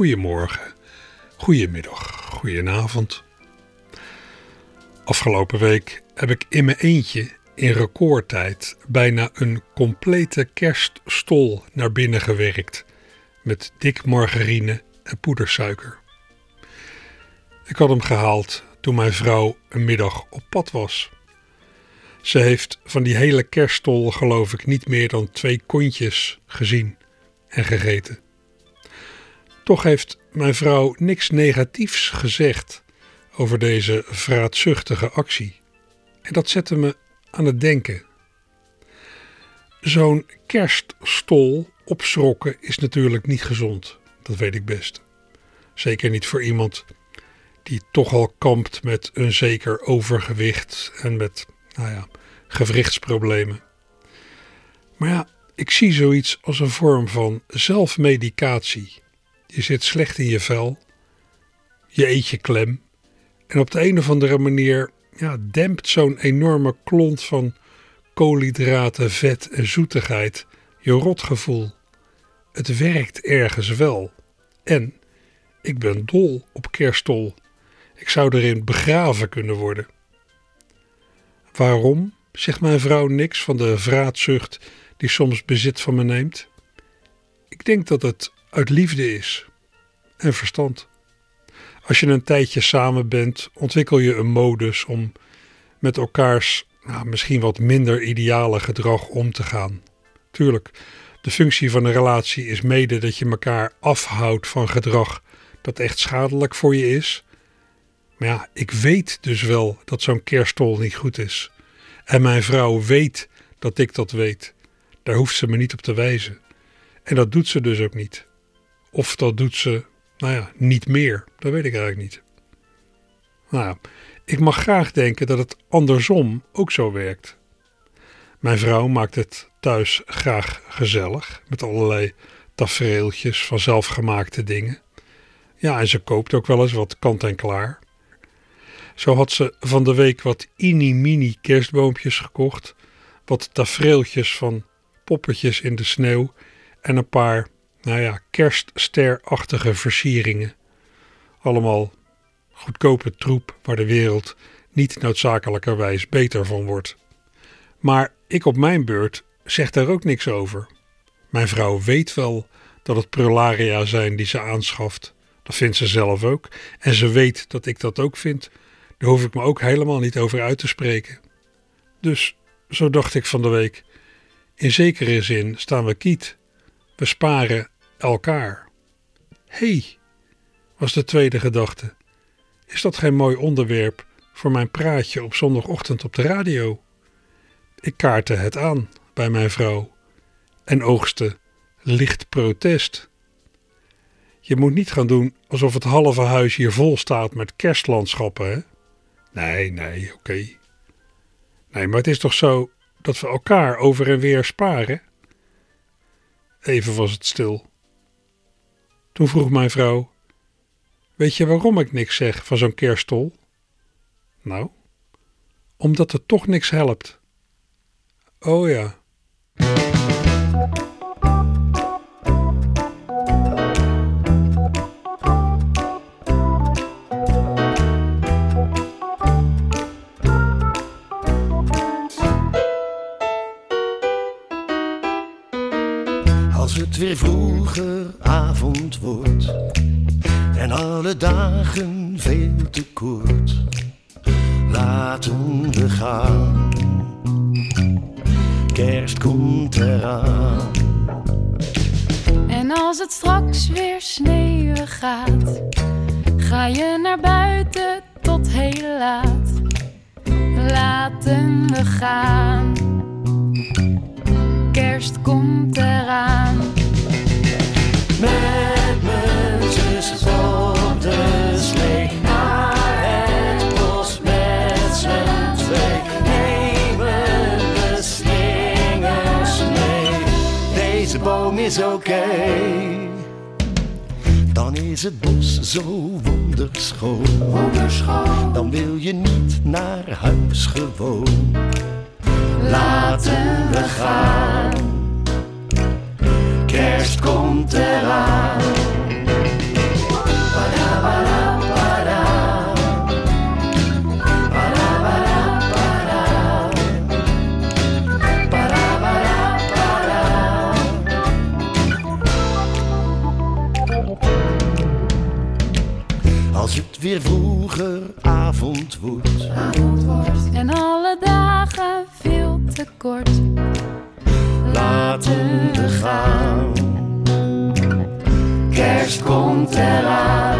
Goedemorgen, goedemiddag, goedenavond. Afgelopen week heb ik in mijn eentje in recordtijd bijna een complete kerststol naar binnen gewerkt met dik margarine en poedersuiker. Ik had hem gehaald toen mijn vrouw een middag op pad was. Ze heeft van die hele kerststol geloof ik niet meer dan twee kontjes gezien en gegeten. Toch heeft mijn vrouw niks negatiefs gezegd over deze vraatzuchtige actie. En dat zette me aan het denken. Zo'n kerststol opschrokken is natuurlijk niet gezond. Dat weet ik best. Zeker niet voor iemand die toch al kampt met een zeker overgewicht en met, nou ja, gewrichtsproblemen. Maar ja, ik zie zoiets als een vorm van zelfmedicatie. Je zit slecht in je vel, je eet je klem en op de een of andere manier ja, dempt zo'n enorme klont van koolhydraten, vet en zoetigheid je rotgevoel. Het werkt ergens wel. En ik ben dol op kerstol. Ik zou erin begraven kunnen worden. Waarom? Zegt mijn vrouw niks van de vraatzucht die soms bezit van me neemt. Ik denk dat het uit liefde is en verstand. Als je een tijdje samen bent, ontwikkel je een modus om met elkaars nou, misschien wat minder ideale gedrag om te gaan. Tuurlijk, de functie van een relatie is mede dat je elkaar afhoudt van gedrag dat echt schadelijk voor je is. Maar ja, ik weet dus wel dat zo'n kerstol niet goed is. En mijn vrouw weet dat ik dat weet. Daar hoeft ze me niet op te wijzen. En dat doet ze dus ook niet. Of dat doet ze, nou ja, niet meer. Dat weet ik eigenlijk niet. Nou ja, ik mag graag denken dat het andersom ook zo werkt. Mijn vrouw maakt het thuis graag gezellig met allerlei tafereeltjes van zelfgemaakte dingen. Ja, en ze koopt ook wel eens wat kant en klaar. Zo had ze van de week wat mini-mini kerstboompjes gekocht, wat tafereeltjes van poppetjes in de sneeuw en een paar, nou ja, kerststerachtige versieringen. Allemaal goedkope troep waar de wereld niet noodzakelijkerwijs beter van wordt. Maar ik op mijn beurt zeg daar ook niks over. Mijn vrouw weet wel dat het prularia zijn die ze aanschaft. Dat vindt ze zelf ook. En ze weet dat ik dat ook vind. Daar hoef ik me ook helemaal niet over uit te spreken. Dus zo dacht ik van de week. In zekere zin staan we kiet. We sparen elkaar. Hé, hey, was de tweede gedachte. Is dat geen mooi onderwerp voor mijn praatje op zondagochtend op de radio? Ik kaartte het aan bij mijn vrouw en oogste licht protest. Je moet niet gaan doen alsof het halve huis hier vol staat met kerstlandschappen, hè? Nee, nee, oké. Nee, maar het is toch zo dat we elkaar over en weer sparen? Even was het stil. Toen vroeg mijn vrouw: Weet je waarom ik niks zeg van zo'n kerststol? Nou, omdat het toch niks helpt. Oh ja. Weer vroeger avond wordt en alle dagen veel te kort, laten we gaan. Kerst komt eraan. En als het straks weer sneeuwen gaat, ga je naar buiten tot heel laat. Laten we gaan. Kerst komt eraan. Met mijn zus vol de slee naar het bos met z'n twee. Nemen de slingers mee, deze boom is oké. Dan is het bos zo wonderschoon. wonderschoon. Dan wil je niet naar huis gewoon. Laten we gaan. Kerst komt eraan. Als het weer vroeger avond wordt. En alle dagen veel te kort. Laten we gaan. Kerst komt eraan.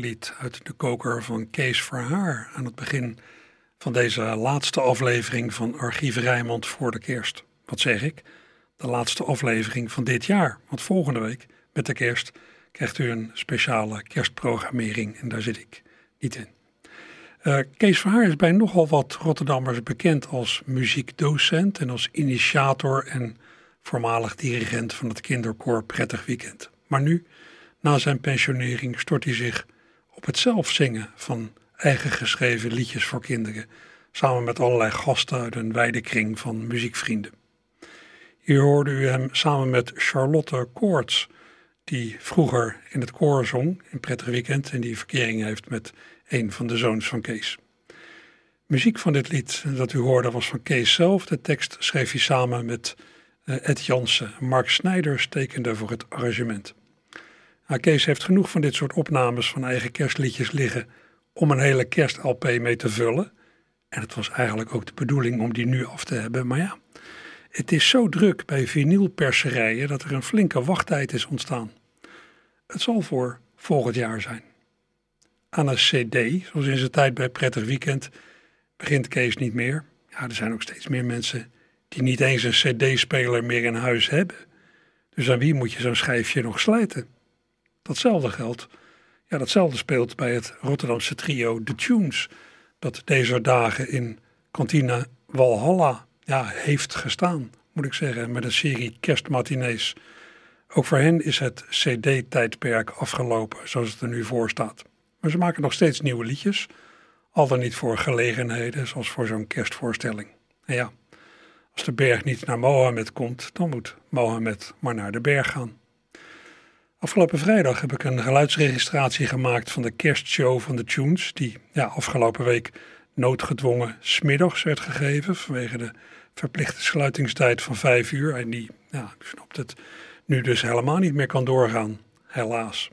Kerstlied uit de koker van Kees Verhaar aan het begin van deze laatste aflevering van Archief Rijnmond voor de kerst. Wat zeg ik? De laatste aflevering van dit jaar. Want volgende week, met de kerst, krijgt u een speciale kerstprogrammering en daar zit ik niet in. Eh, Kees Verhaar is bij nogal wat Rotterdammers bekend als muziekdocent en als initiator en voormalig dirigent van het kinderkoor Prettig Weekend. Maar nu, na zijn pensionering, stort hij zich op het zelf zingen van eigen geschreven liedjes voor kinderen, samen met allerlei gasten uit een wijde kring van muziekvrienden. Hier hoorde u hem samen met Charlotte Koorts, die vroeger in het koor zong in Prettig Weekend en die verkering heeft met een van de zoons van Kees. Muziek van dit lied dat u hoorde was van Kees zelf. De tekst schreef hij samen met eh, Ed Jansen. Mark Snijders tekende voor het arrangement. Nou, Kees heeft genoeg van dit soort opnames van eigen kerstliedjes liggen om een hele kerst-LP mee te vullen. En het was eigenlijk ook de bedoeling om die nu af te hebben. Maar ja, het is zo druk bij vinylperserijen dat er een flinke wachttijd is ontstaan. Het zal voor volgend jaar zijn. Aan een CD, zoals in zijn tijd bij Prettig Weekend, begint Kees niet meer. Ja, er zijn ook steeds meer mensen die niet eens een CD-speler meer in huis hebben. Dus aan wie moet je zo'n schijfje nog slijten? Datzelfde geldt. Ja, datzelfde speelt bij het Rotterdamse trio The Tunes, dat deze dagen in kantine Walhalla ja, heeft gestaan, moet ik zeggen, met een serie kerstmatinees. Ook voor hen is het CD-tijdperk afgelopen, zoals het er nu voor staat. Maar ze maken nog steeds nieuwe liedjes, al dan niet voor gelegenheden, zoals voor zo'n kerstvoorstelling. En ja, als de berg niet naar Mohammed komt, dan moet Mohammed maar naar de berg gaan. Afgelopen vrijdag heb ik een geluidsregistratie gemaakt van de kerstshow van de Tunes, die ja, afgelopen week noodgedwongen smiddags werd gegeven vanwege de verplichte sluitingstijd van vijf uur. En die, ja, u snapt het, nu dus helemaal niet meer kan doorgaan, helaas.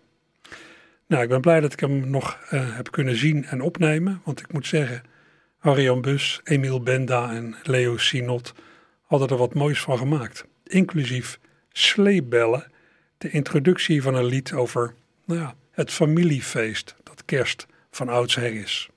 Nou, ik ben blij dat ik hem nog uh, heb kunnen zien en opnemen, want ik moet zeggen, Arjan Bus, Emiel Benda en Leo Sinot hadden er wat moois van gemaakt. Inclusief sleebellen, de introductie van een lied over nou ja, het familiefeest dat kerst van oudsher is.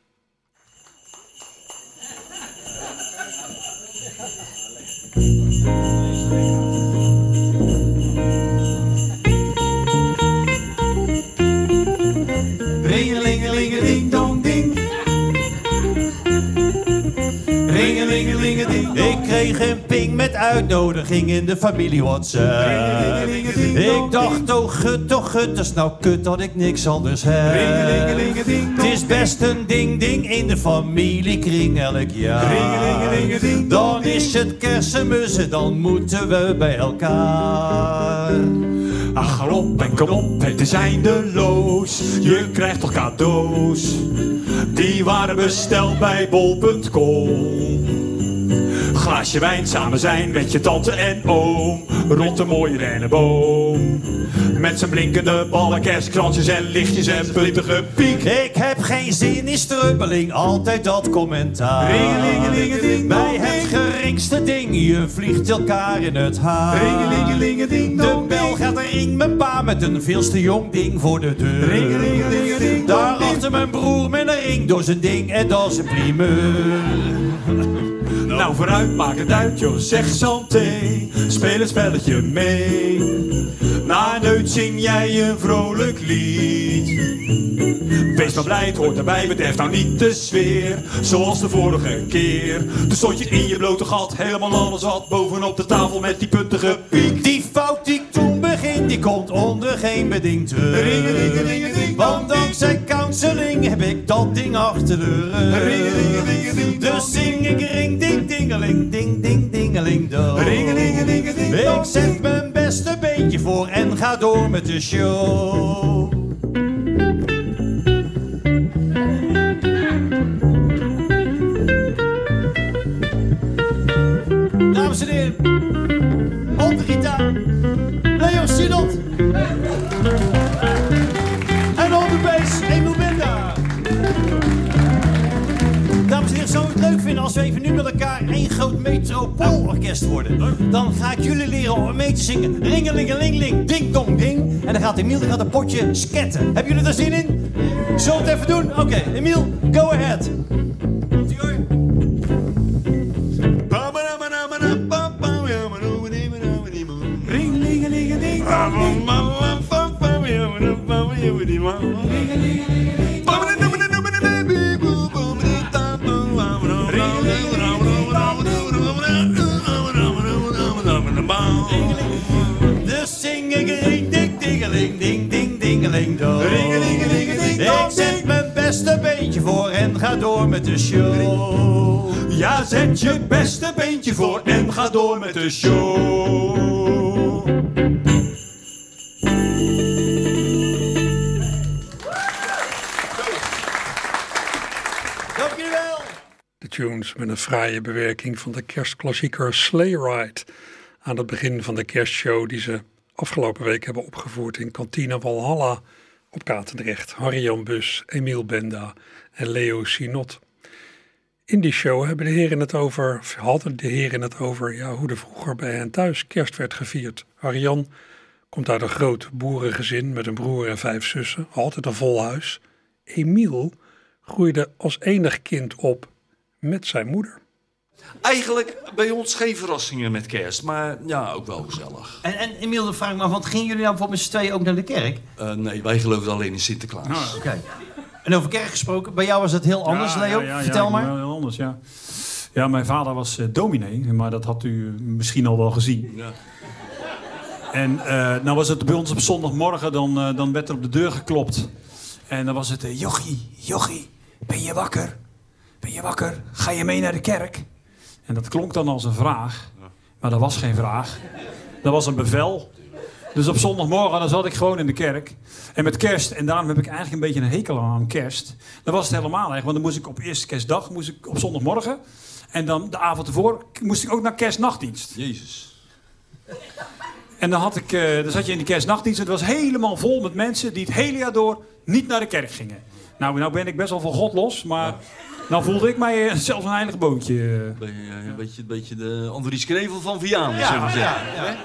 Uitnodiging in de familie WhatsApp. Ik dacht, oh gut, oh gut, dat is nou kut dat ik niks anders heb. Het is best een ding ding in de familiekring elk jaar. Dan is het kersenmussen, dan moeten we bij elkaar. Ach, galop en kom op, het is eindeloos. Je krijgt toch cadeaus. Die waren besteld bij bol.com. Glaasje wijn, samen zijn met je tante en oom. rond een mooie dennenboom. Met zijn blinkende ballen, kerstkransjes en lichtjes en puntige piek. Ik heb geen zin in strubbeling, altijd dat commentaar. Ringelingelingeling, Bij het geringste ding, je vliegt elkaar in het haar. Ringelingelingeling, De bel gaat er ring mijn pa met een veel te jong ding voor de deur. Ringelingelingeling, Daarachter mijn broer met een ring door zijn ding en dat is een primeur. Nou vooruit, maak het uit joh, zeg santé. Speel een spelletje mee. Na een neut zing jij een vrolijk lied. Wees maar blij, het hoort erbij, bederf nou niet de sfeer. Zoals de vorige keer. Toen stond je in je blote gat, helemaal alles wat bovenop de tafel met die puntige piek. Die fout die die komt onder geen beding terug. Want dankzij counseling heb ik dat ding achter de rug. Dus zing ik ring ding dingeling, ding ding dingeling do. Ik zet mijn beste beentje voor en ga door met de show. Dames en heren, op de gitaar, En op de bass, Emil Benda. Dames en heren, zou het leuk vinden als we even nu met elkaar één groot metropoolorkest worden? Dan ga ik jullie leren om mee te zingen. Ringelingelingeling, ding dong ding. En dan gaat Emiel die gaat een potje sketten. Hebben jullie er zin in? Zullen we het even doen? Oké, Emiel, go ahead. Ga door met de show. Ja, zet je beste beentje voor en ga door met de show. Dank wel. De tunes met een fraaie bewerking van de kerstklassieker Sleigh Ride. Aan het begin van de kerstshow die ze afgelopen week hebben opgevoerd in Kantine Walhalla op Katendrecht. Harry-Jan Bus, Emiel Benda en Leo Sinot. In die show hebben de heren het over, hadden de heren het over ja, hoe er vroeger bij hen thuis kerst werd gevierd. Harry-Jan komt uit een groot boerengezin met een broer en vijf zussen, altijd een vol huis. Emiel groeide als enig kind op met zijn moeder. Eigenlijk bij ons geen verrassingen met kerst, maar ja, ook wel gezellig. En, en Emiel, dan vraag ik me af, want gingen jullie nou bijvoorbeeld met z'n tweeën ook naar de kerk? Eh, nee, wij geloven alleen in Sinterklaas. Oké. En over kerk gesproken, bij jou was het heel anders, Ja, Leo. ja, ja, Vertel ja, maar. Heel anders, ja. Ja, mijn vader was eh, dominee, maar dat had u misschien al wel gezien. Ja. En eh, nou was het bij ons op zondagmorgen, dan, eh, dan werd er op de deur geklopt. En dan was het, eh, jochie, jochie, ben je wakker? Ben je wakker? Ga je mee naar de kerk? En dat klonk dan als een vraag, maar dat was geen vraag. Dat was een bevel. Dus op zondagmorgen dan zat ik gewoon in de kerk. En met kerst, en daarom heb ik eigenlijk een beetje een hekel aan kerst. Dan was het helemaal echt, want dan moest ik op eerste kerstdag, moest ik op zondagmorgen. En dan de avond ervoor moest ik ook naar kerstnachtdienst. Jezus. En dan, had ik, eh, dan zat je in de kerstnachtdienst. Het was helemaal vol met mensen die het hele jaar door niet naar de kerk gingen. Nou, nou ben ik best wel van God los, maar nou voelde ik mij eh, zelfs een heilig boontje. eh. Ben je, eh, een, beetje, een beetje de Andries Knevel van Vianen, zullen we zeggen. ja.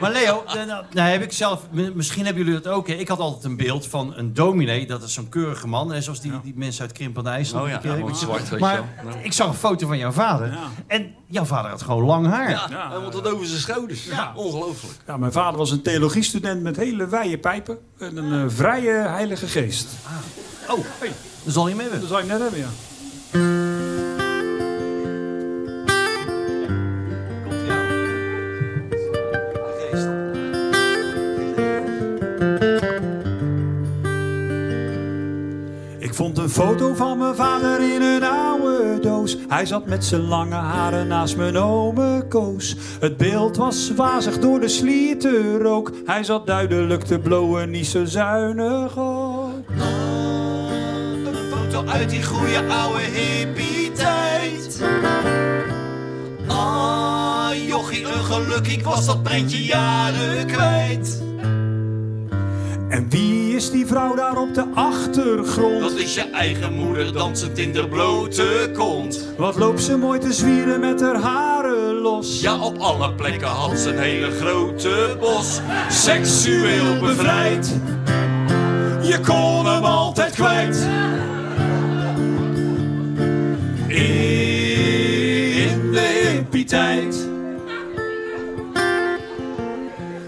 Maar Leo, nou, nou, nou heb ik zelf, misschien hebben jullie dat ook. hè. Ik had altijd een beeld van een dominee, dat is zo'n keurige man. Hè, zoals die, die mensen uit Krimpen en IJssel. Oh ja, kerk. mooi zwart, weet maar je wel. Nou. ik zag een foto van jouw vader. Ja. En jouw vader had gewoon lang haar. Ja, helemaal tot over zijn schouders. Ja. Ongelooflijk. Ja, mijn vader was een theologiestudent met hele wijde pijpen en een eh, vrije heilige geest. Oh, hey, dat zal je mee hebben. Dat zou je net hebben, ja. Vond een foto van mijn vader in een oude doos. Hij zat met zijn lange haren naast mijn ome Koos. Het beeld was wazig door de slietenrook. Hij zat duidelijk te blowen, niet zo zuinig ook. Uit die goede oude hippie tijd. Ah, jochie, een geluk, ik was dat prentje jaren kwijt. En wie is die vrouw daar op de achtergrond? Dat is je eigen moeder dansend in de blote kont. Wat loopt ze mooi te zwieren met haar haren los? Ja, op alle plekken had ze een hele grote bos. Seksueel bevrijd. Je kon hem altijd kwijt. In de hippie-tijd.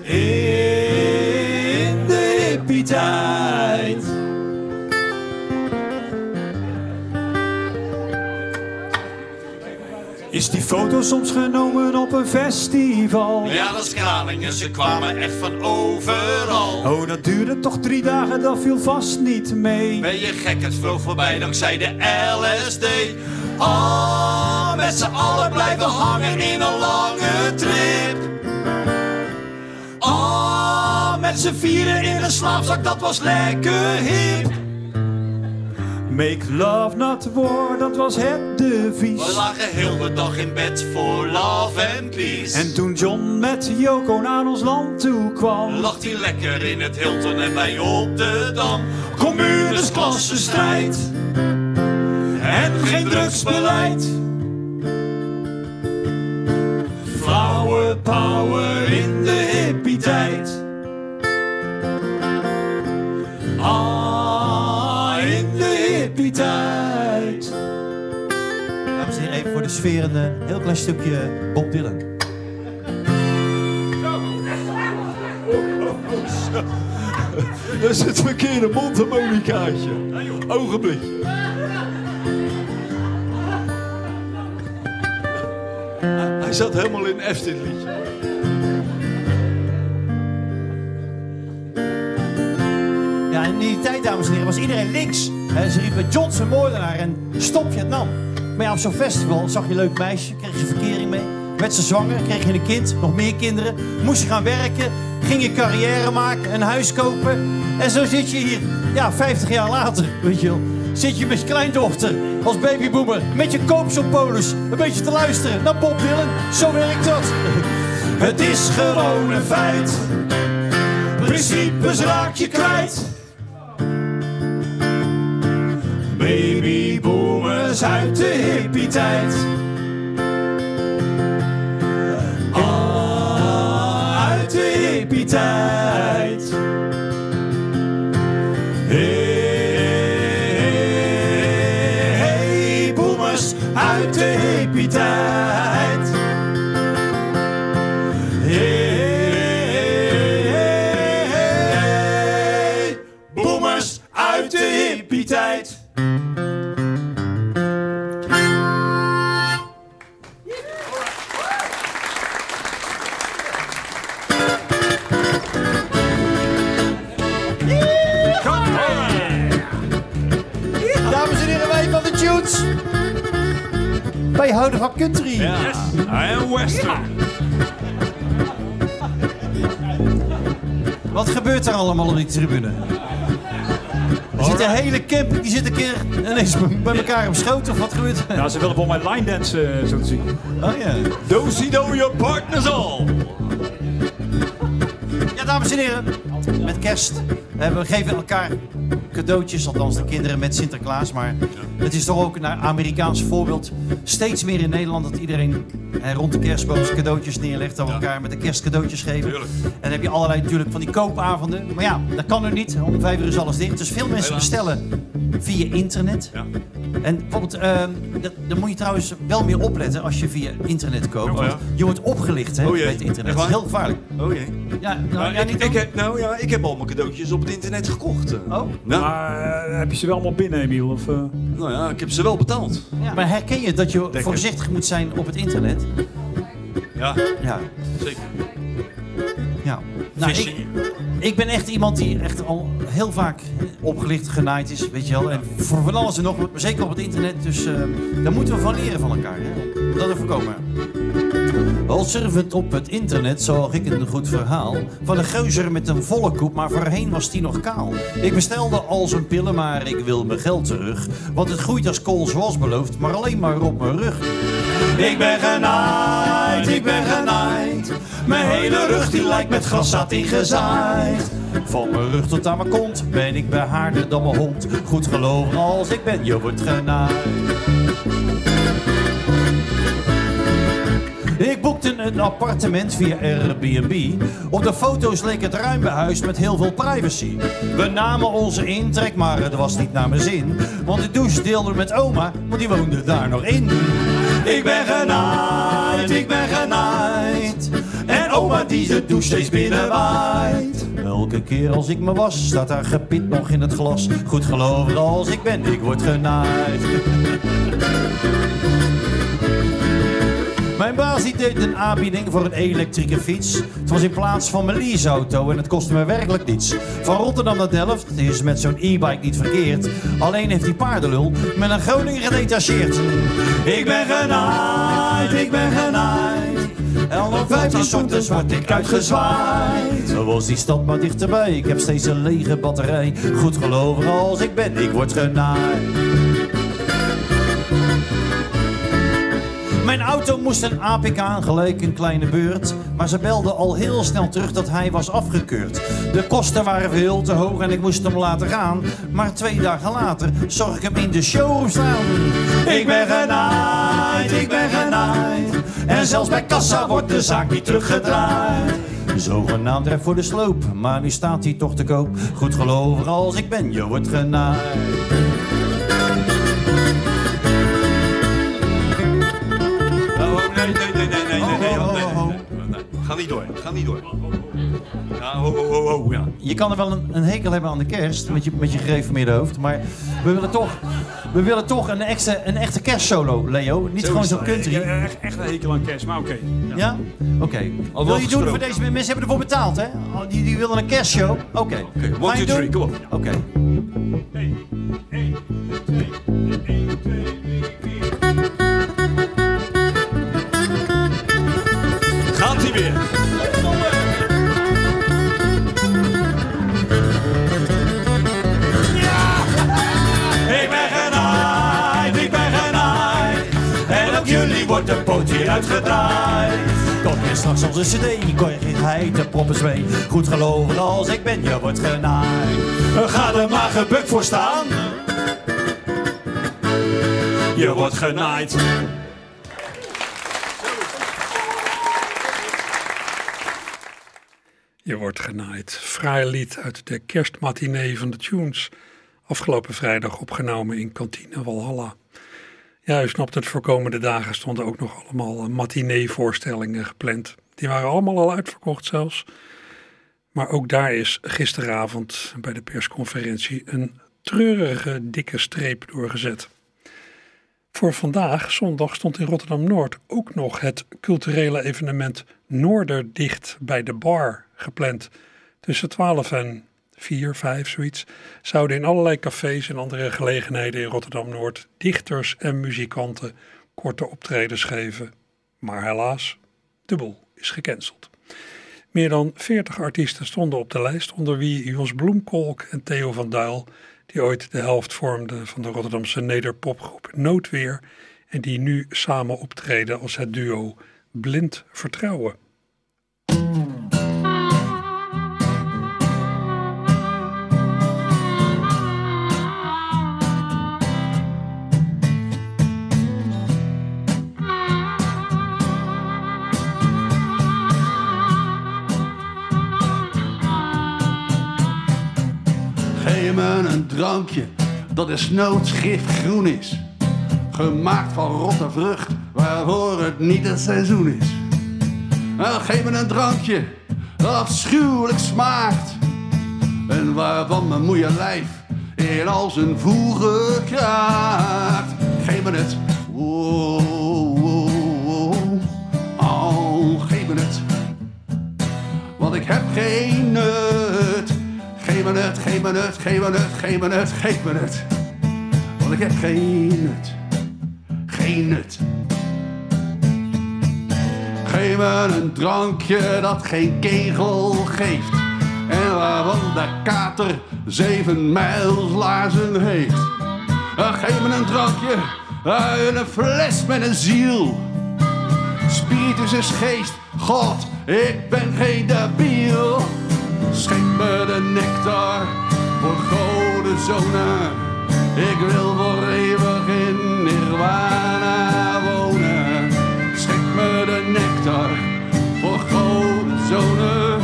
In de hippie-tijd. Is die foto soms genomen op een festival? Ja, dat is Kralingen, ze kwamen echt van overal. Oh, dat duurde toch drie dagen, dat viel vast niet mee. Ben je gek, het vloog voorbij dankzij de LSD. Ah, met z'n allen blijven hangen in een lange trip. Ah, met z'n vieren in een slaapzak, dat was lekker hip. Make love not war, dat was het devies. We lagen heel de dag in bed voor love and peace. En toen John met Yoko naar ons land toe kwam, lag hij lekker in het Hilton en wij op de Dam. Communes, klassenstrijd en geen drugsbeleid. Flower power in de hippie-tijd. Ah, in de hippie-tijd. Dames en heren, even voor de sfeer een eh, heel klein stukje Bob Dylan. Dat is het verkeerde mondharmonicaatje. Ogenblik. Hij zat helemaal in F dit liedje. Ja, in die tijd, dames en heren, was iedereen links. Ze riepen Johnson moordenaar en stop Vietnam. Maar ja, op zo'n festival zag je een leuk meisje, kreeg je verkering mee. Werd ze zwanger, kreeg je een kind, nog meer kinderen. Moest je gaan werken, ging je carrière maken, een huis kopen. En zo zit je hier, ja, 50 jaar later, weet je wel. Zit je met je kleindochter als babyboomer, met je koopshoppolis, een beetje te luisteren naar Bob Dylan. Zo werkt dat. Het is gewoon een feit. Principes raak je kwijt. Babyboomers uit de hippie-tijd. Ah, uit de hippie-tijd. Hey, hippie-tijd. Van country. Yes, I am Western. Wat gebeurt er allemaal op die tribune? Er zit een hele camp, die zit een keer ineens bij elkaar op schoot of wat gebeurt er? Nou, ze willen voor mij line dance eh, zo te zien. Oh ja. Dozy know your partners all. Ja, dames en heren, met kerst. eh, We geven elkaar cadeautjes, althans de kinderen met Sinterklaas. Maar het is toch ook naar Amerikaans voorbeeld steeds meer in Nederland dat iedereen rond de kerstboom cadeautjes neerlegt. We elkaar met de kerst cadeautjes geven. Tuurlijk. En dan heb je allerlei natuurlijk van die koopavonden. Maar ja, dat kan nu niet. Om vijf uur is alles dicht. Dus veel mensen bestellen via internet. Ja. En bijvoorbeeld, ehm, dat- daar moet je trouwens wel meer opletten als je via internet koopt. Oh ja. Want je wordt opgelicht hè, Oh bij het internet. Dat is heel gevaarlijk. Oh jee. Ja, nou, Nou, ja, ik, niet ik, doen. heb, nou ja, ik heb al mijn cadeautjes op het internet gekocht. eh. Oh. Nou, Maar eh, heb je ze wel allemaal binnen, Emiel? Of, eh? nou ja, ik heb ze wel betaald. Ja. Maar herken je dat je voorzichtig moet zijn op het internet? Ja, Ja. zeker. ja. Nou, ik, ik ben echt iemand die echt al heel vaak opgelicht, genaaid is, weet je wel. En voor van alles en nog wat, zeker op het internet. Dus eh, daar moeten we van leren van elkaar, hè. Om dat te voorkomen. Als surfend op het internet zag ik een goed verhaal van een geuzer met een volle koep, maar voorheen was die nog kaal. Ik bestelde al zijn pillen, maar ik wil mijn geld terug. Want het groeit als kool zoals beloofd, maar alleen maar op mijn rug. Ik ben genaaid, ik ben genaaid. Mijn hele rug die lijkt met graszaad ingezaaid. Van mijn rug tot aan mijn kont ben ik behaarder dan mijn hond. Goed geloven als ik ben, je wordt genaaid. Ik boekte een appartement via Airbnb. Op de foto's leek het ruim behuisd met heel veel privacy. We namen onze intrek, maar het was niet naar mijn zin. Want de douche deelde met oma, want die woonde daar nog in. Ik ben genaaid, ik ben genaaid. En oma die de douche steeds binnenwaait. Elke keer als ik me was, staat daar gepit nog in het glas. Goed geloven als ik ben, ik word genaaid. Mijn baas die deed een aanbieding voor een elektrische fiets. Het was in plaats van mijn leaseauto en het kostte me werkelijk niets. Van Rotterdam naar Delft is met zo'n e-bike niet verkeerd. Alleen heeft die paardenlul met een Groninger gedetacheerd. Ik ben genaaid, ik ben genaaid. En om vijftien ochtends word ik uitgezwaaid. Dan was die stad maar dichterbij. Ik heb steeds een lege batterij. Goed gelovig als ik ben, ik word genaaid. Mijn auto moest een APK gelijk een kleine beurt. Maar ze belden al heel snel terug dat hij was afgekeurd. De kosten waren veel te hoog en ik moest hem laten gaan. Maar twee dagen later zag ik hem in de showroom staan. Ik ben genaaid, ik ben genaaid. En zelfs bij kassa wordt de zaak niet teruggedraaid. Zogenaamd recht voor de sloop, maar nu staat hij toch te koop. Goed gelovig als ik ben, je wordt genaaid. Niet door, ga niet door. Ja, ho, ho, ho, ho, ja. Je kan er wel een, een hekel hebben aan de kerst met je, met je gereformeerde hoofd. Maar we willen toch, we willen toch een, echte, een echte kerstsolo, Leo. Niet gewoon zo'n Ik country. heb echt, echt een hekel aan kerst, maar oké. Ja? Oké. Al Wil je doen voor deze mensen? hebben ervoor betaald, hè? Oh, Die, die willen een kerstshow. Oké. Oké, Ga one, je two, three, doen? kom op. Oké. Gaat pootje uitgedraaid. Kom je straks onze cd, kon je geheid de proppen mee. Goed geloven als ik ben, je wordt genaaid. Ga er maar gebukt voor staan. Je wordt genaaid. Je wordt genaaid. Fraai lied uit de kerstmatinee van de Tunes. Afgelopen vrijdag opgenomen in kantine Walhalla. Ja, u snapt het, voor komende dagen stonden ook nog allemaal eh, matinee-voorstellingen gepland. Die waren allemaal al uitverkocht zelfs. Maar ook daar is gisteravond bij de persconferentie een treurige dikke streep doorgezet. Voor vandaag, zondag, stond in Rotterdam-Noord ook nog het culturele evenement Noorderdicht bij de Bar gepland. Tussen 12 en 4, 5, zoiets, zouden in allerlei cafés en andere gelegenheden in Rotterdam-Noord dichters en muzikanten korte optredens geven. Maar helaas, de boel is gecanceld. Meer dan 40 artiesten stonden op de lijst, onder wie Jos Bloemkolk en Theo van Duil, die ooit de helft vormden van de Rotterdamse nederpopgroep Noodweer en die nu samen optreden als het duo Blind Vertrouwen. Drankje dat is noodschriftgroen is. Gemaakt van rotte vrucht waarvoor het niet het seizoen is. Nou, geef me een drankje dat afschuwelijk smaakt. En waarvan mijn moeie lijf in al zijn voegen kraakt. Geef me het. Wow, wow, wow. Oh, geef me het. Want ik heb geen nut. Geef me het, geef me het, geef me het, geef me het, geef me het. Want ik heb geen nut. Geen nut. Geef me een drankje dat geen kegel geeft. En waarvan de kater zeven mijls laarzen heeft. Ah, Geef me een drankje uit een fles met een ziel. spiritus is geest. God, ik ben geen debiel. Schenk me de nectar voor goden zonen. Ik wil voor eeuwig in nirwana wonen. Schenk me de nectar voor goden zonen.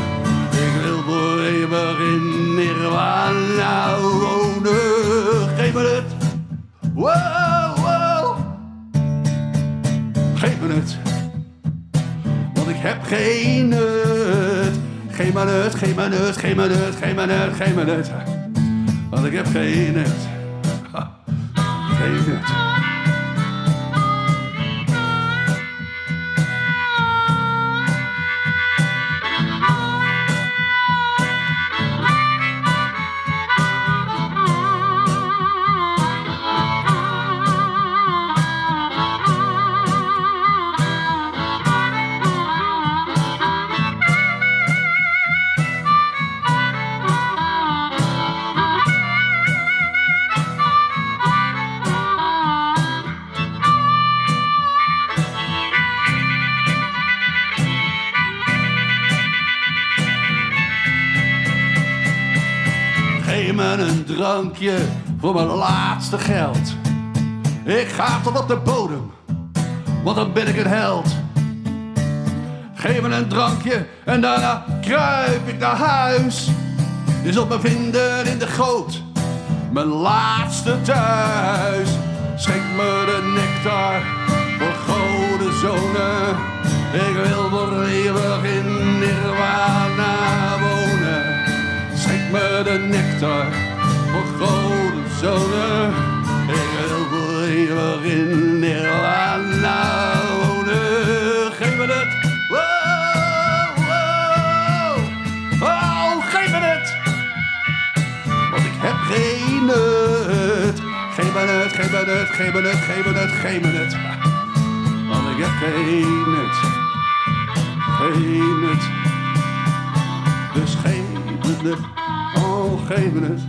Ik wil voor eeuwig in nirwana wonen. Geef me het. Wow, wow. Geef me het. Want ik heb geen. Me het, geef me het, geef me het, geef me het. Want ik heb geen nut. Geen nut. Geef me een drankje voor mijn laatste geld. Ik ga tot op de bodem, want dan ben ik een held. Geef me een drankje en daarna kruip ik naar huis. Is op mijn vinden in de goot, mijn laatste thuis. Schenk me de nectar voor goden zonen. Ik wil voor eeuwig in. Schenk me de nectar voor goden zonen. Ik wil eeuwig in nirwana wonen. Geef me het. Wow, wow. Oh, geef me het. Want ik heb geen nut. Geef me het, geef me het, geef me het, geef me het, geef me het. Want ik heb geen nut. Geen nut. Dus me het. Oh, geef me het.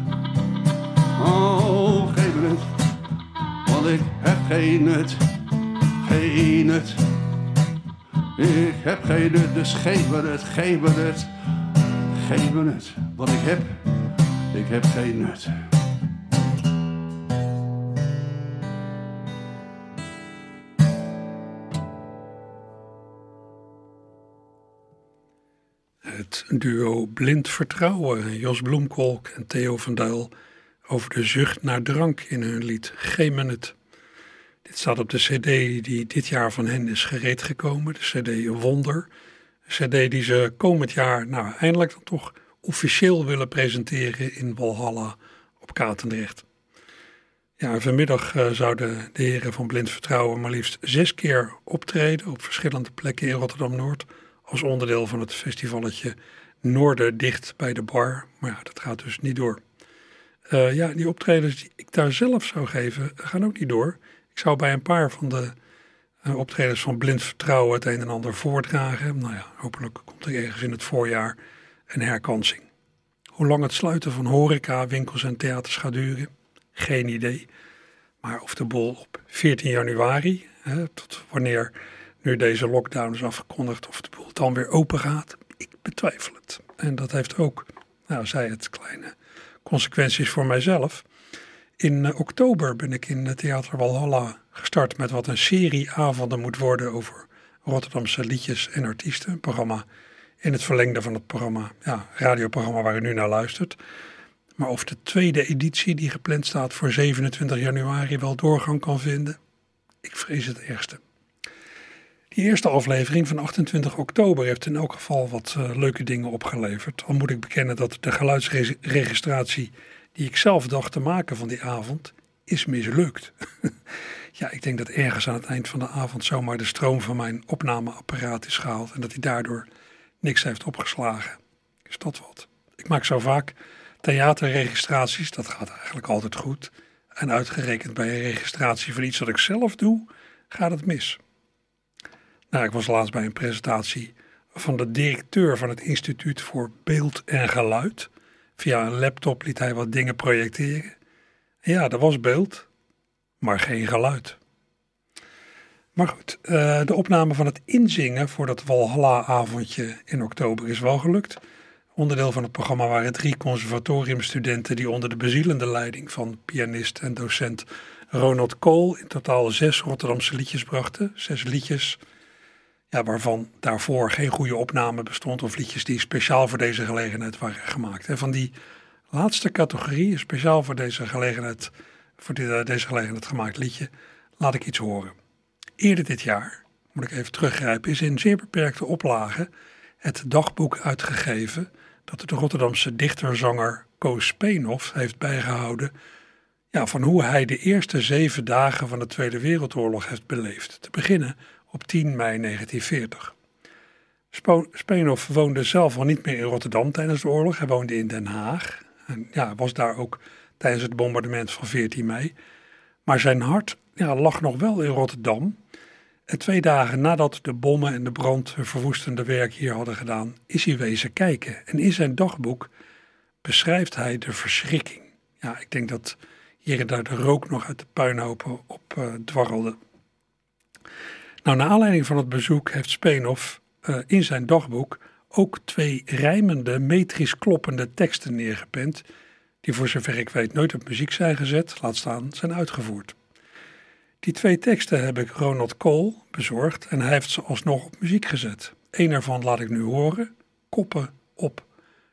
Oh, geef me het. Want ik heb geen nut. Geen nut. Ik heb geen nut, dus geef me het, geef me het. Geef me het. Want ik heb, ik heb geen nut. Duo Blind Vertrouwen, Jos Bloemkolk en Theo van Duil, over de zucht naar drank in hun lied Geen Minuut. Dit staat op de cd die dit jaar van hen is gereed gekomen, de cd Wonder. Een cd die ze komend jaar, nou eindelijk dan toch officieel willen presenteren in Walhalla op Katendrecht. Ja, vanmiddag eh, zouden de heren van Blind Vertrouwen maar liefst zes keer optreden op verschillende plekken in Rotterdam-Noord als onderdeel van het festivalletje Noorden dicht bij de bar. Maar ja, dat gaat dus niet door. Eh, ja, die optredens die ik daar zelf zou geven, gaan ook niet door. Ik zou bij een paar van de eh, optredens van Blind Vertrouwen het een en ander voordragen. Nou ja, hopelijk komt er ergens in het voorjaar een herkansing. Hoe lang het sluiten van horeca, winkels en theaters gaat duren, geen idee. Maar of de bol op 14 januari, hè, tot wanneer nu deze lockdown is afgekondigd, of de boel dan weer open gaat, ik betwijfel het. En dat heeft ook, nou zei het, kleine consequenties voor mijzelf. In eh, oktober ben ik in het Theater Walhalla gestart met wat een serie avonden moet worden over Rotterdamse liedjes en artiesten. Een programma in het verlengde van het programma, ja, radioprogramma waar u nu naar luistert. Maar of de tweede editie die gepland staat voor 27 januari wel doorgang kan vinden, ik vrees het ergste. Die eerste aflevering van 28 oktober heeft in elk geval wat uh, leuke dingen opgeleverd. Al moet ik bekennen dat de geluidsregistratie die ik zelf dacht te maken van die avond, is mislukt. ja, ik denk dat ergens aan het eind van de avond zomaar de stroom van mijn opnameapparaat is gehaald en dat hij daardoor niks heeft opgeslagen. Is dat wat? Ik maak zo vaak theaterregistraties, dat gaat eigenlijk altijd goed. En uitgerekend bij een registratie van iets wat ik zelf doe, gaat het mis. Nou, ik was laatst bij een presentatie van de directeur van het Instituut voor Beeld en Geluid. Via een laptop liet hij wat dingen projecteren. En ja, er was beeld, maar geen geluid. Maar goed, uh, de opname van het inzingen voor dat Walhalla-avondje in oktober is wel gelukt. Onderdeel van het programma waren drie conservatoriumstudenten die onder de bezielende leiding van pianist en docent Ronald Kool in totaal zes Rotterdamse liedjes brachten. Zes liedjes ja, waarvan daarvoor geen goede opname bestond of liedjes die speciaal voor deze gelegenheid waren gemaakt. En van die laatste categorie, speciaal voor deze gelegenheid, voor eh, deze gelegenheid gemaakt liedje, laat ik iets horen. Eerder dit jaar, moet ik even teruggrijpen, is in zeer beperkte oplage het dagboek uitgegeven dat de Rotterdamse dichterzanger Koos Speenhoff heeft bijgehouden ja, van hoe hij de eerste zeven dagen van de Tweede Wereldoorlog heeft beleefd. Te beginnen op 10 mei 1940. Speenhoff woonde zelf al niet meer in Rotterdam tijdens de oorlog. Hij woonde in Den Haag. En ja, was daar ook tijdens het bombardement van 14 mei. Maar zijn hart ja, lag nog wel in Rotterdam. En twee dagen nadat de bommen en de brand hun verwoestende werk hier hadden gedaan, is hij wezen kijken. En in zijn dagboek beschrijft hij de verschrikking. Ja, ik denk dat hier en daar de rook nog uit de puinhopen op uh, dwarrelde. Nou, naar aanleiding van het bezoek heeft Speenhoff uh, in zijn dagboek ook twee rijmende, metrisch kloppende teksten neergepend, die voor zover ik weet nooit op muziek zijn gezet, laat staan zijn uitgevoerd. Die twee teksten heb ik Ronald Cole bezorgd en hij heeft ze alsnog op muziek gezet. Eén ervan laat ik nu horen, Koppen op,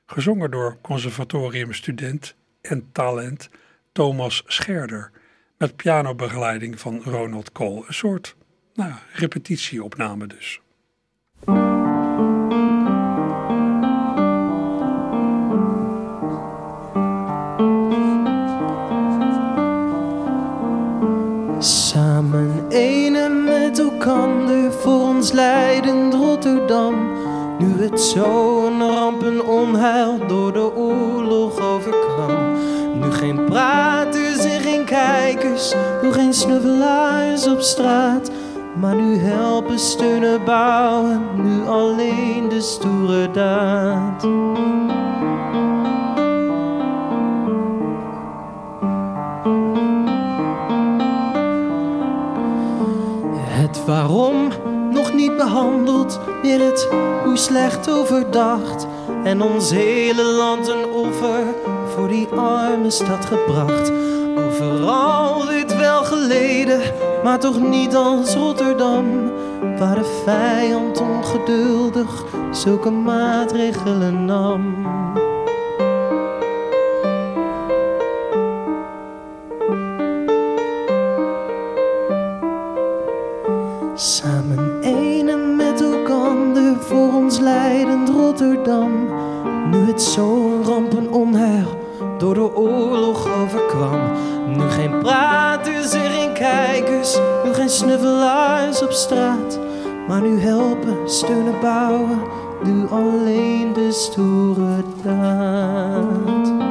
gezongen door conservatoriumstudent en talent Thomas Scherder, met pianobegeleiding van Ronald Cole. Een soort nou, repetitieopname dus. Samen ene met elkaar voor ons leidend Rotterdam. Nu het zo'n ramp en onheil door de oorlog overkwam. Nu geen praters en geen kijkers, nu geen snuffelaars op straat. Maar nu helpen, steunen, bouwen, nu alleen de stoere daad. Het waarom nog niet behandeld, meer het hoe slecht overdacht. En ons hele land een offer voor die arme stad gebracht. Overal dit wel geleden, maar toch niet als Rotterdam, waar de vijand ongeduldig zulke maatregelen nam. Snuffelaars op straat. Maar nu helpen, steunen, bouwen, nu alleen de stoere daad.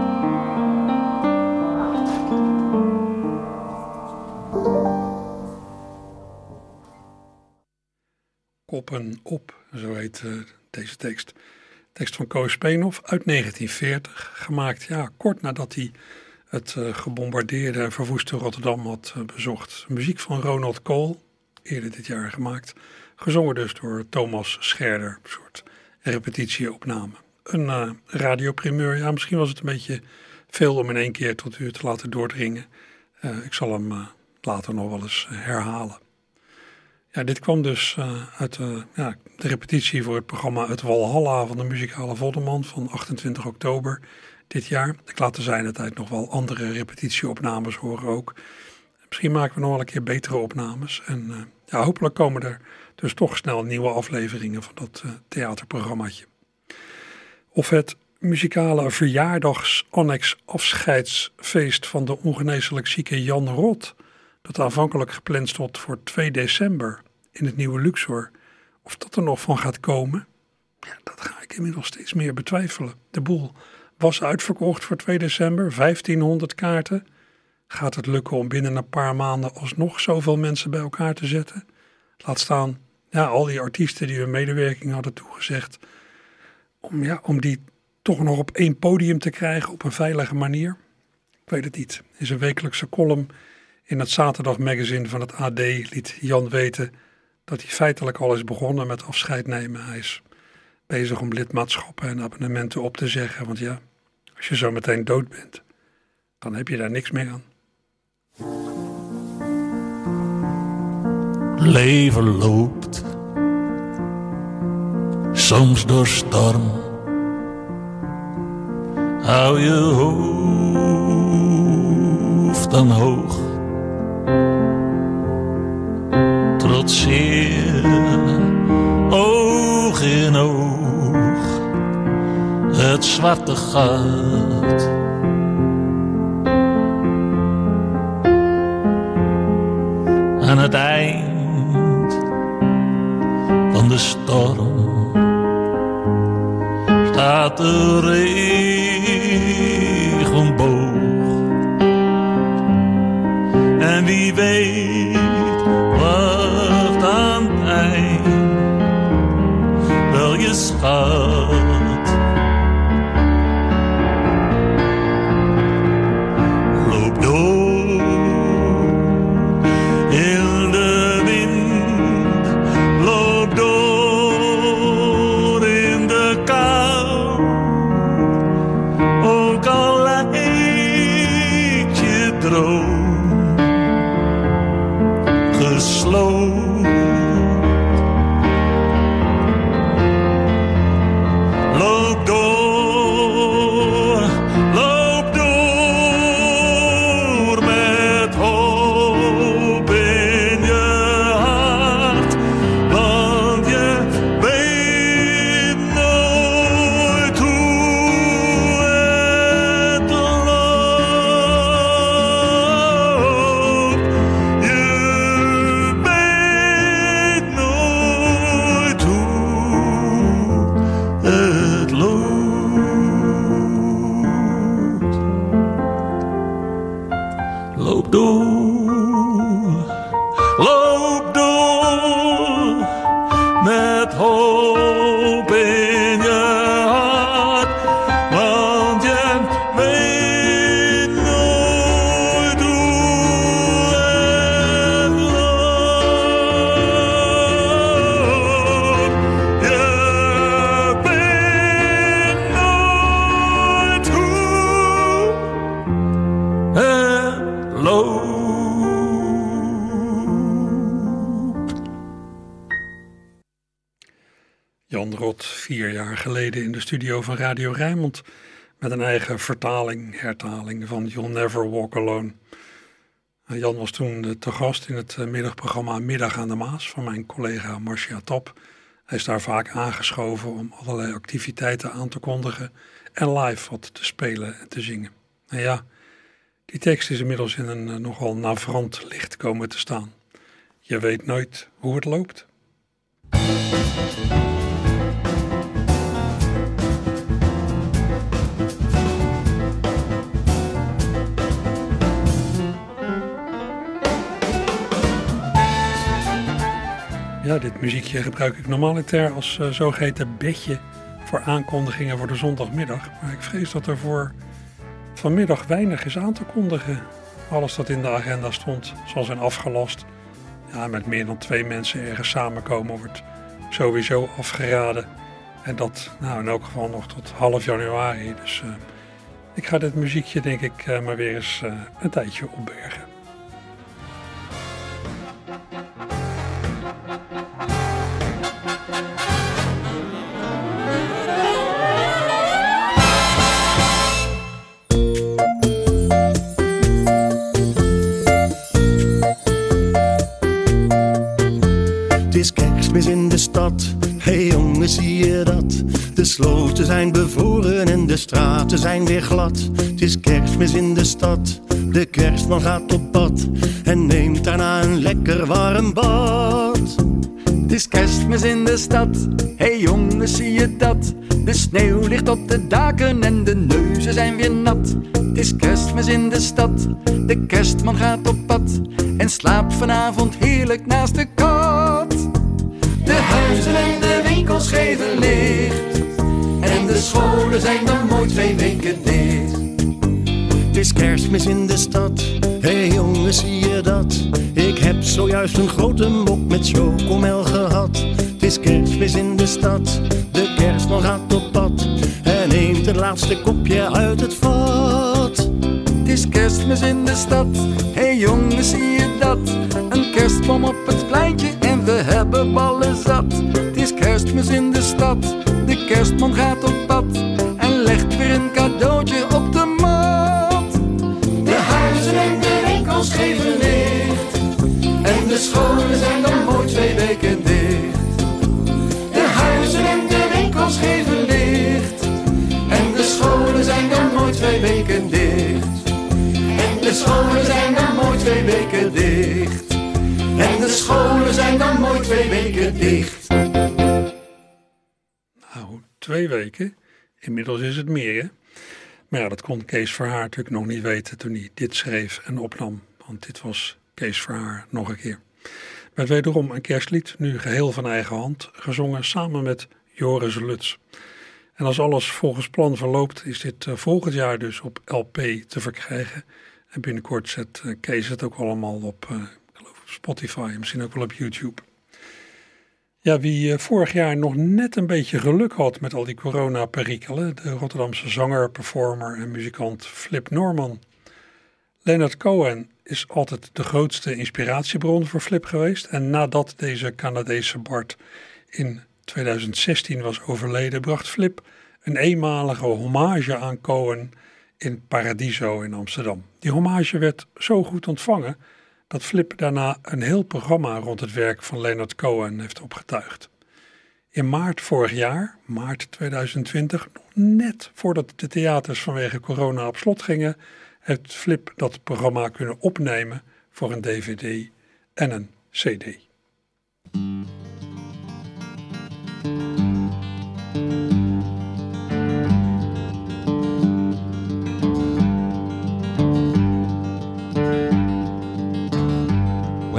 Koppen op, zo heet uh, deze tekst. Tekst van Koos Speenhoff uit 1940, gemaakt ja, kort nadat hij het uh, gebombardeerde en verwoeste Rotterdam had uh, bezocht. Muziek van Ronald Cole, eerder dit jaar gemaakt. Gezongen dus door Thomas Scherder, een soort repetitieopname. Een uh, radioprimeur, ja misschien was het een beetje veel om in één keer tot u te laten doordringen. ik zal hem later nog wel eens herhalen. Ja, dit kwam dus uit ja, de repetitie voor het programma Het Walhalla van de muzikale Vodderman van 28 oktober dit jaar. Ik laat er zijn tijd nog wel andere repetitieopnames horen ook. Misschien maken we nog wel een keer betere opnames. En uh, ja, hopelijk komen er dus toch snel nieuwe afleveringen van dat uh, theaterprogrammaatje. Of het muzikale verjaardags-annex afscheidsfeest van de ongeneeslijk zieke Jan Rot. Dat aanvankelijk gepland stond voor 2 december in het nieuwe Luxor. Of dat er nog van gaat komen, ja, dat ga ik inmiddels steeds meer betwijfelen. De boel was uitverkocht voor 2 december, 1500 kaarten. Gaat het lukken om binnen een paar maanden alsnog zoveel mensen bij elkaar te zetten? Laat staan, ja, al die artiesten die hun medewerking hadden toegezegd, om, ja, om die toch nog op één podium te krijgen op een veilige manier? Ik weet het niet. In zijn wekelijkse column In het zaterdagmagazine van het AD liet Jan weten dat hij feitelijk al is begonnen met afscheid nemen. Hij is bezig om lidmaatschappen en abonnementen op te zeggen. Want ja, als je zo meteen dood bent, dan heb je daar niks meer aan. Leven loopt soms door storm. Hou je hoofd dan hoog. Trotseer oog in oog het zwarte gat. Aan het eind van de storm staat de regenboog. En wie weet wacht aan het eind wel je schat. Studio van Radio Rijnmond. Met een eigen vertaling, hertaling van You'll Never Walk Alone. En Jan was toen eh, te gast in het eh, middagprogramma Middag aan de Maas van mijn collega Marcia Top. Hij is daar vaak aangeschoven om allerlei activiteiten aan te kondigen en live wat te spelen en te zingen. En ja, die tekst is inmiddels in een eh, nogal navrant licht komen te staan. Je weet nooit hoe het loopt. Dit muziekje gebruik ik normaliter als uh, zogeheten bedje voor aankondigingen voor de zondagmiddag. Maar ik vrees dat er voor vanmiddag weinig is aan te kondigen. Alles dat in de agenda stond zal zijn afgelast. Ja, met meer dan twee mensen ergens samenkomen wordt sowieso afgeraden. En dat nou in elk geval nog tot half januari. Dus uh, ik ga dit muziekje denk ik uh, maar weer eens een tijdje opbergen. Zijn bevroren en de straten zijn weer glad. Het is kerstmis in de stad, de kerstman gaat op pad en neemt daarna een lekker warm bad. Het is kerstmis in de stad, hey jongens zie je dat? De sneeuw ligt op de daken en de neuzen zijn weer nat. Het is kerstmis in de stad, de kerstman gaat op pad en slaapt vanavond heerlijk naast de kat. De huizen en de winkels geven licht scholen zijn dan mooi twee weken dicht. Het is kerstmis in de stad, hey jongens jongen, zie je dat? Ik heb zojuist een grote mok met chocomel gehad. Het is kerstmis in de stad, de kerstman gaat op pad. En neemt het laatste kopje uit het vat. Het is kerstmis in de stad, hé hey jongens zie je dat? Een kerstboom op het pleintje en we hebben ballen zat. Het is kerstmis in de stad, de kerstman gaat op pad. En legt weer een cadeautje op de mat. De huizen en de winkels geven licht. En de scholen zijn dan mooi twee weken dicht. De huizen en de winkels geven licht. En de scholen zijn dan mooi twee weken dicht. En de scholen zijn dan mooi twee weken dicht. En de scholen zijn dan mooi twee weken dicht. Twee weken. Inmiddels is het meer, hè? Maar ja, dat kon Kees Verhaar natuurlijk nog niet weten toen hij dit schreef en opnam. Want dit was Kees Verhaar nog een keer. Met wederom een kerstlied, nu geheel van eigen hand, gezongen samen met Joris Luts. En als alles volgens plan verloopt, is dit eh, volgend jaar dus op LP te verkrijgen. En binnenkort zet eh, Kees het ook allemaal op, eh, op Spotify en misschien ook wel op YouTube. Ja, wie eh, vorig jaar nog net een beetje geluk had met al die coronaperikelen, de Rotterdamse zanger, performer en muzikant Flip Norman. Leonard Cohen is altijd de grootste inspiratiebron voor Flip geweest. En nadat deze Canadese Bart in 2016 was overleden, bracht Flip een eenmalige hommage aan Cohen in Paradiso in Amsterdam. Die hommage werd zo goed ontvangen dat Flip daarna een heel programma rond het werk van Leonard Cohen heeft opgetuigd. In maart vorig jaar, maart 2020, nog net voordat de theaters vanwege corona op slot gingen, heeft Flip dat programma kunnen opnemen voor een DVD en een CD.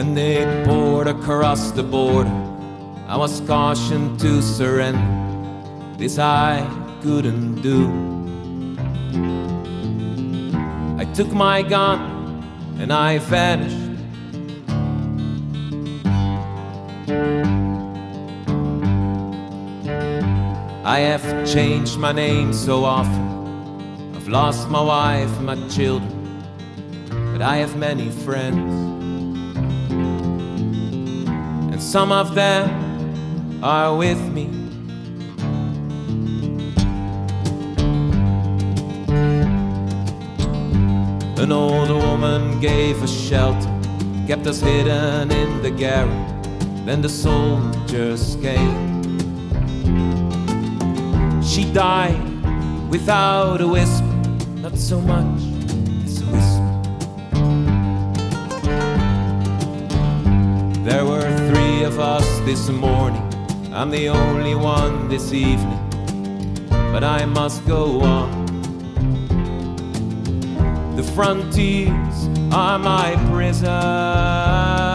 When they poured across the border, I was cautioned to surrender. This I couldn't do. I took my gun and I vanished. I have changed my name so often. I've lost my wife my children, but I have many friends. Some of them are with me. An old woman gave us shelter, kept us hidden in the garret. Then the soldiers came. She died without a whisper, not so much this morning. I'm the only one this evening, but I must go on. The frontiers are my prison.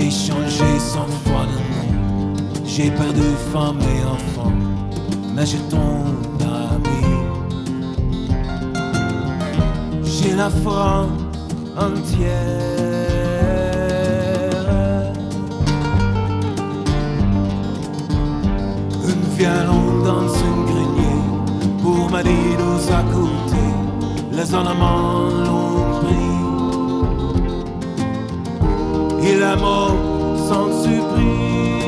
J'ai changé sans fois de monde. J'ai pas de femme et enfant, mais j'ai ton ami. J'ai la foi entière. Une violon dans un grenier pour m'aider aux à côté. Les ornements Et la mort sans surprise.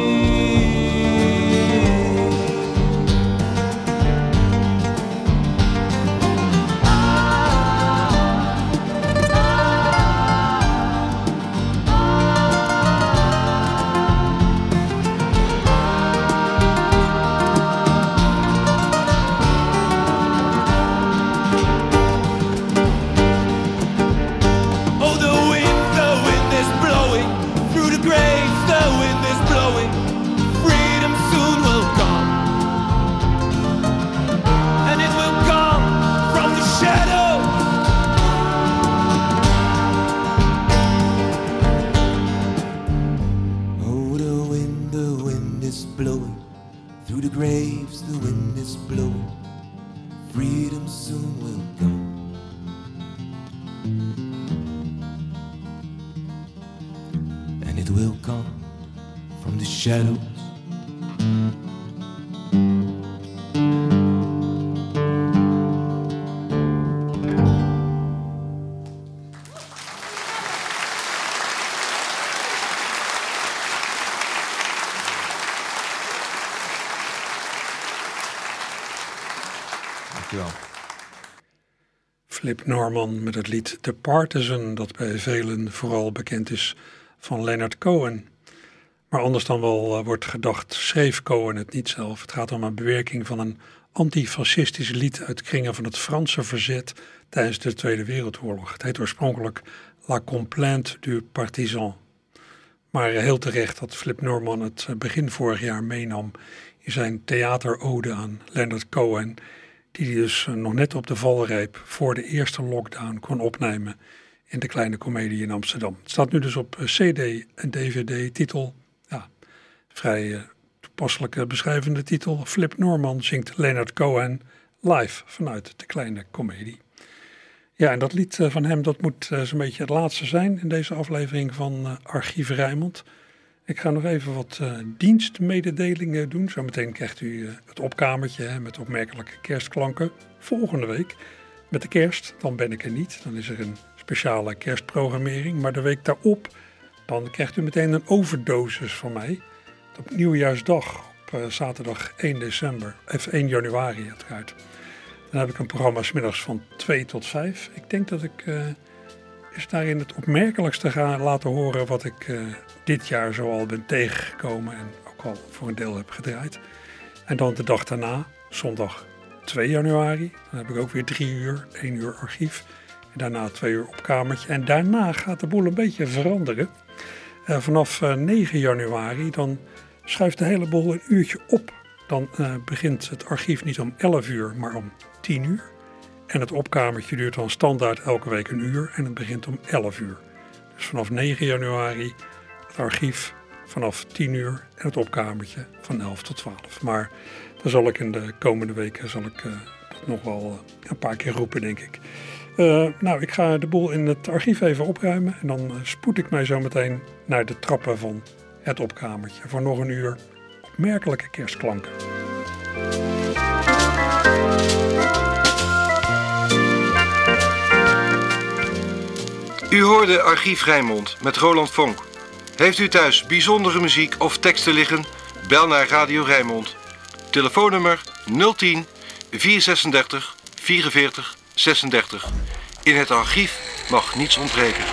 Graves. The wind is blowing. Freedom soon will come. and it will come from the shadows. Norman met het lied The Partisan, dat bij velen vooral bekend is van Leonard Cohen. Maar anders dan wel eh, wordt gedacht, schreef Cohen het niet zelf. Het gaat om een bewerking van een antifascistisch lied uit kringen van het Franse verzet tijdens de Tweede Wereldoorlog. Het heet oorspronkelijk La Complainte du Partisan. Maar heel terecht dat Flip Norman het eh, begin vorig jaar meenam in zijn theaterode aan Leonard Cohen, die hij dus eh, nog net op de valreep voor de eerste lockdown kon opnemen in de Kleine Comedie in Amsterdam. Het staat nu dus op eh, CD en DVD, titel, ja, vrij eh, toepasselijke beschrijvende titel. Flip Norman zingt Leonard Cohen live vanuit de Kleine Comedie. Ja, en dat lied van hem, dat moet zo'n beetje het laatste zijn in deze aflevering van Archief Rijnmond. Ik ga nog even wat eh, dienstmededelingen doen. Zometeen krijgt u eh, het opkamertje hè, met opmerkelijke kerstklanken. Volgende week met de kerst, dan ben ik er niet. Dan is er een speciale kerstprogrammering. Maar de week daarop, dan krijgt u meteen een overdosis van mij. Op nieuwjaarsdag, op eh, zaterdag 1 december, of 1 januari uiteraard. Dan heb ik een programma middags van 2 tot 5. Ik denk dat ik is daarin het opmerkelijkste ga laten horen wat ik dit jaar zoal ben tegengekomen en ook al voor een deel heb gedraaid. En dan de dag daarna, zondag 2 januari, dan heb ik ook weer drie uur, één uur archief. En daarna twee uur opkamertje. En daarna gaat de boel een beetje veranderen. Eh, vanaf eh, 9 januari dan schuift de hele boel een uurtje op. Dan eh, begint het archief niet om 11 uur, maar om 10 uur. En het opkamertje duurt dan standaard elke week een uur en het begint om 11 uur. Dus vanaf 9 januari het archief vanaf 10 uur en het opkamertje van 11 tot 12. Maar dan zal ik in de komende weken zal ik, eh, dat nog wel eh, een paar keer roepen, denk ik. Eh, nou, ik ga de boel in het archief even opruimen en dan spoed ik mij zo meteen naar de trappen van het opkamertje voor nog een uur opmerkelijke kerstklanken. U hoorde Archief Rijnmond met Roland Vonk. Heeft u thuis bijzondere muziek of teksten liggen? Bel naar Radio Rijnmond. Telefoonnummer 010 436 44 36. In het archief mag niets ontbreken.